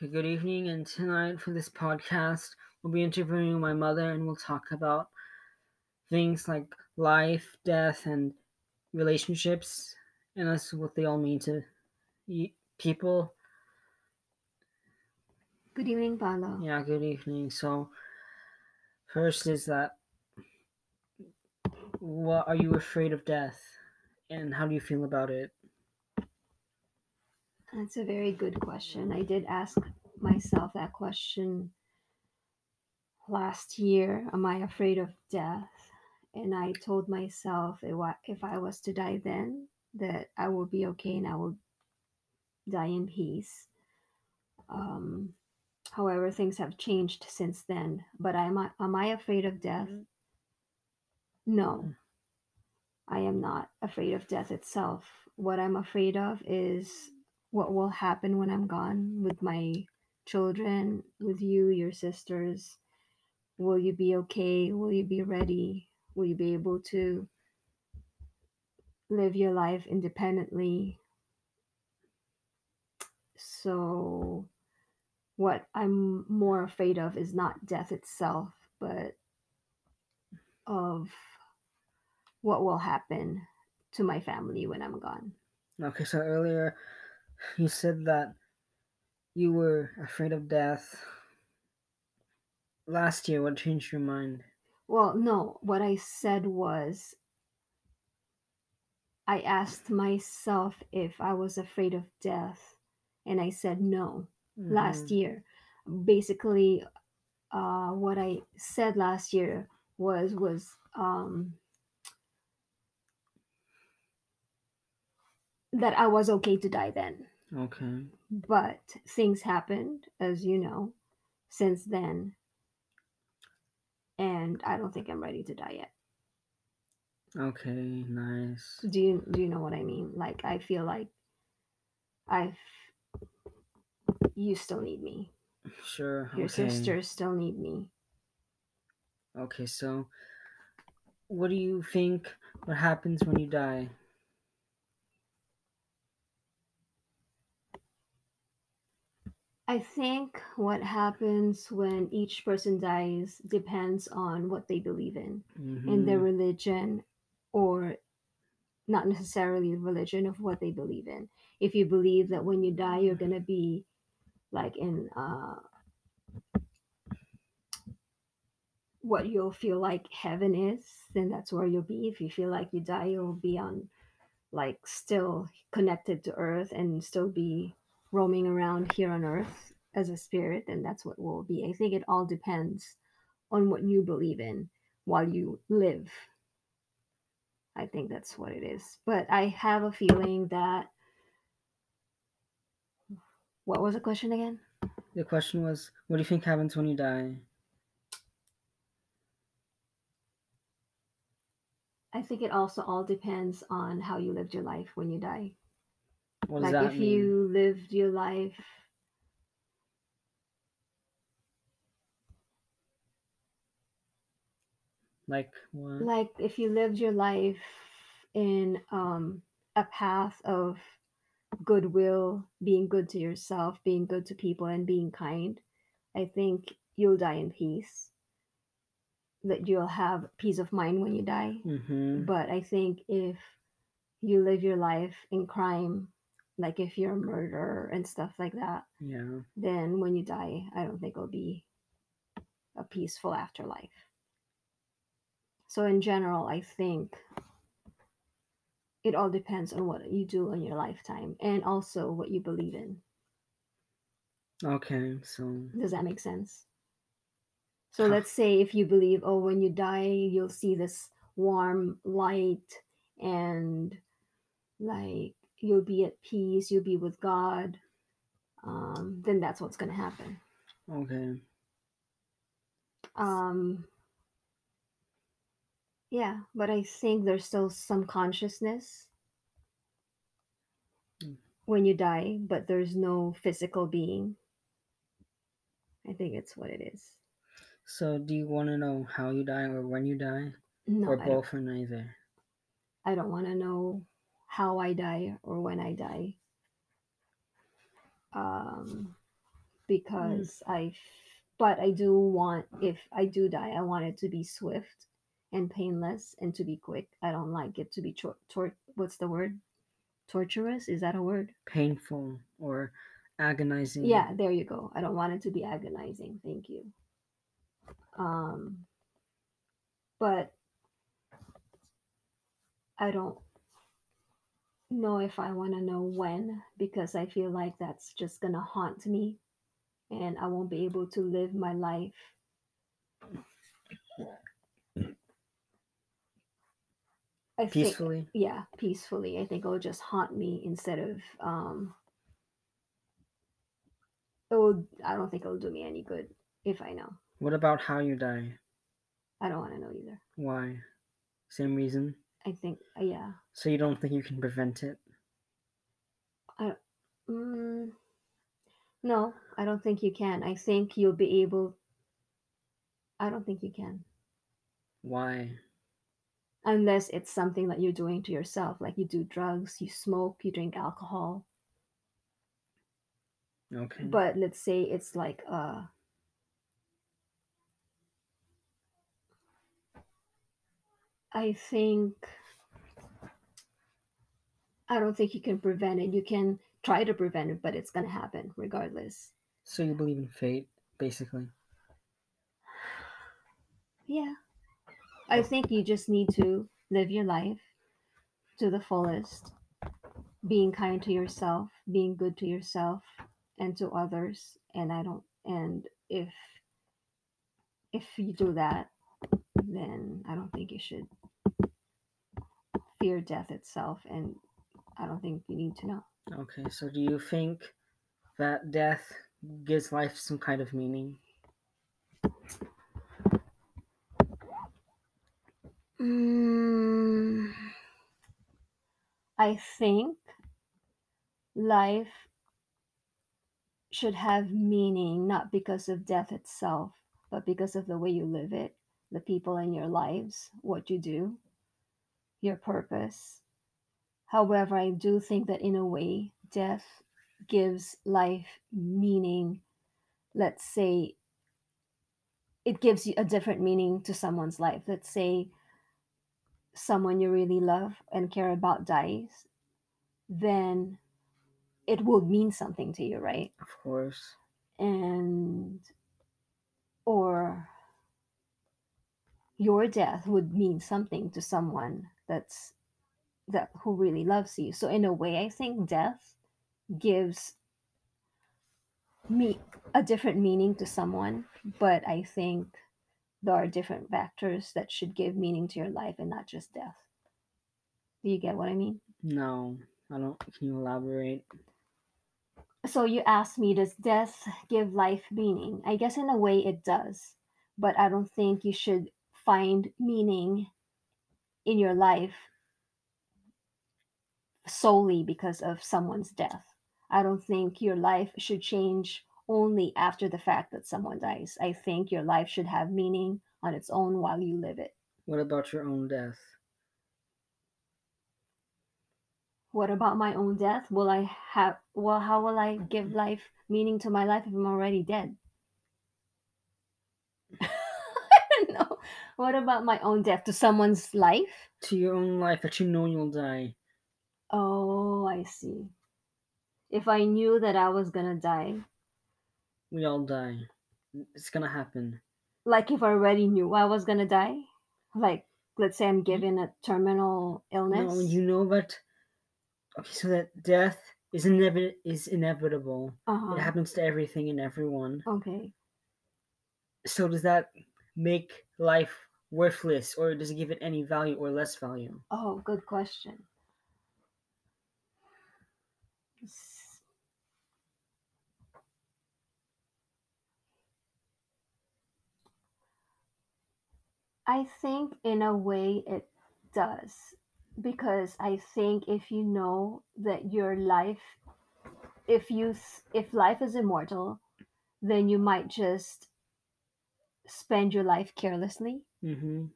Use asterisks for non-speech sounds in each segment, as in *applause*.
Good evening, and tonight for this podcast, we'll be interviewing my mother and we'll talk about things like life, death, and relationships, and that's what they all mean to people. Good evening, Paolo. Yeah, good evening. So, first is that what are you afraid of death, and how do you feel about it? That's a very good question. I did ask myself that question last year. Am I afraid of death? And I told myself if I- was to die then, that I will be okay and I will die in peace. Um, however, things have changed since then. But am I, am I afraid of death? No, I am not afraid of death itself. What I'm afraid of is what will happen when I'm gone with my children, with you, your sisters. Will you be okay? Will you be ready? Will you be able to live your life independently? So, what I'm more afraid of is not death itself, but of what will happen to my family when I'm gone. Okay, so earlier you said that you were afraid of death. Last year, what changed your mind? Well, no, what I said was I asked myself if I was afraid of death, and I said no last Mhm. year. Basically, uh, what I said last year was was um, that I was okay to die then, Okay. but things happened, as you know, since then, and I don't think I'm ready to die yet. Okay, nice. Do you do you know what I mean? Like I feel like I've you still need me. Sure. Your okay. sisters still need me. Okay, so what do you think what happens when you die? I think what happens when each person dies depends on what they believe in, in their religion, or not necessarily religion of what they believe in. If you believe that when you die you're gonna be like in uh, what you'll feel like heaven is, then that's where you'll be. If you feel like you die, you'll be on like still connected to earth and still be roaming around here on earth as a spirit, then that's what will be. I think it all depends on what you believe in while you live. I think that's what it is. But I have a feeling that what was the question again? The question was, what do you think happens when you die? I think it also all depends on how you lived your life when you die. What like if mean? you lived your life Like what? like if you lived your life in um, a path of goodwill, being good to yourself, being good to people, and being kind, I think you'll die in peace. That you'll have peace of mind when you die. mm-hmm. But I think if you live your life in crime, like if you're a murderer and stuff like that, Yeah. then when you die, I don't think it'll be a peaceful afterlife. So, in general, I think it all depends on what you do in your lifetime and also what you believe in. Okay, so Does that make sense? So, let's say if you believe, oh, when you die, you'll see this warm light and like you'll be at peace, you'll be with God, um, then that's what's going to happen. okay. Um, yeah, but I think there's still some consciousness Mm. when you die, but there's no physical being. I think it's what it is. So do you want to know how you die or when you die? No, or both or neither? I don't want to know how I die or when I die. Um, because I. but I do want, if I do die, I want it to be swift and painless and to be quick. I don't like it to be tor- tor- what's the word? Torturous? Is that a word? Painful or agonizing. Yeah, there you go. I don't want it to be agonizing. Thank you. Um, but I don't know if I want to know when because I feel like that's just going to haunt me and I won't be able to live my life. I think, Peacefully. yeah, peacefully. I think it'll just haunt me instead of um it will I don't think it'll do me any good if I know. What about how you die? I don't want to know either. Why? Same reason. I think uh, yeah. So you don't think you can prevent it? I, Mm, no, I don't think you can. I think you'll be able I don't think you can. Why? Unless it's something that you're doing to yourself, like you do drugs, you smoke, you drink alcohol. Okay. But let's say it's like uh I think I don't think you can prevent it. You can try to prevent it, but it's gonna happen regardless. so you believe in fate, basically. *sighs* Yeah. I think you just need to live your life to the fullest, being kind to yourself, being good to yourself and to others. And I don't and if if you do that, then I don't think you should fear death itself and I don't think you need to know. Okay, so do you think that death gives life some kind of meaning? Mm, I think life should have meaning not because of death itself, but because of the way you live it, the people in your lives, what you do, your purpose. However, I do think that in a way, death gives life meaning. Let's say it gives you a different meaning to someone's life. Let's say someone you really love and care about dies, then it will mean something to you, right? Of course. And or your death would mean something to someone that's that who really loves you. So in a way, I think death gives me a different meaning to someone, but I think there are different factors that should give meaning to your life and not just death. Do you get what I mean? No, I don't. Can you elaborate? So you asked me, does death give life meaning? I guess in a way it does, but I don't think you should find meaning in your life solely because of someone's death. I don't think your life should change only after the fact that someone dies. I think your life should have meaning on its own while you live it. What about your own death? What about my own death? Will I have well how will I give mm-hmm. life meaning to my life if I'm already dead? I don't know. What about my own death to someone's life? To your own life that you know you'll die. Oh, I see. If I knew that I was gonna die, We all die. It's gonna happen. like if I already knew I was gonna die, like let's say I'm given a terminal illness. No, you know that. Okay, so that death is inevit is inevitable. uh-huh. It happens to everything and everyone. Okay. So does that make life worthless, or does it give it any value or less value? Oh, good question. I think in a way it does because I think if you know that your life if you if life is immortal then you might just spend your life carelessly Mm-hmm.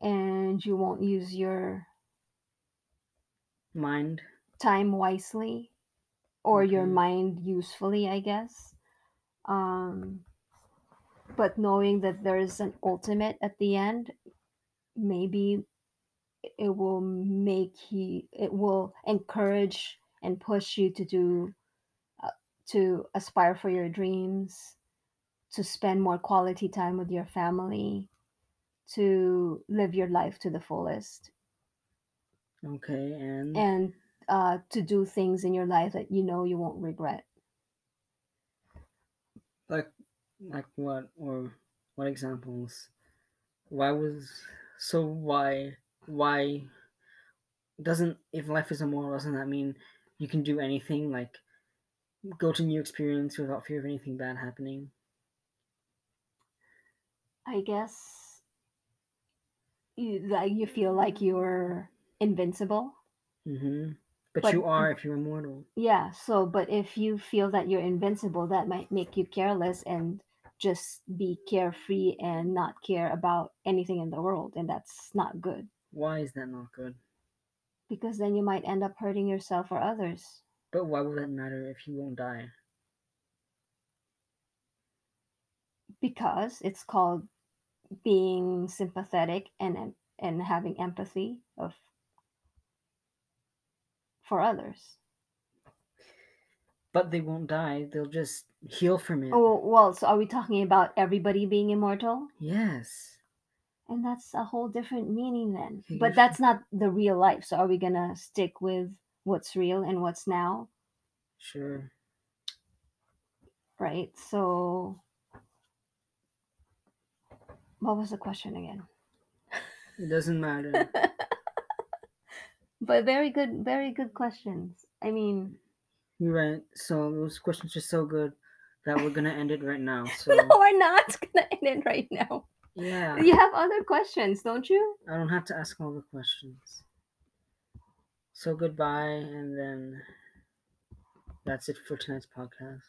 and you won't use your Mind. time wisely or your mind usefully, I guess. Um, but knowing that there is an ultimate at the end, maybe it will make you, it will encourage and push you to do, uh, to aspire for your dreams, to spend more quality time with your family, to live your life to the fullest, Okay, and and uh, to do things in your life that you know you won't regret. like like what or what examples? Why was so why why doesn't if life is immoral doesn't that mean you can do anything like go to new experience without fear of anything bad happening? I guess you like you feel like you're invincible. Mm-hmm. But, But- you are if you're immortal. Yeah, so but if you feel that you're invincible, that might make you careless and just be carefree and not care about anything in the world, and that's not good Why is that not good? because then you might end up hurting yourself or others. But why would that matter if you won't die? Because it's called being sympathetic and and having empathy of for others. But they won't die. They'll just heal from it. Oh well, so are we talking about everybody being immortal? Yes. And that's a whole different meaning then. But that's not the real life. So are we gonna stick with what's real and what's now? Sure. Right? So what was the question again? It doesn't matter. *laughs* But very good very good questions. I mean You're right. So those questions are so good that we're gonna end it right now. *laughs* So No, we're not *laughs* gonna end it right now. yeah, You have other questions, don't you? I don't have to ask all the questions. So goodbye, and then that's it for tonight's podcast.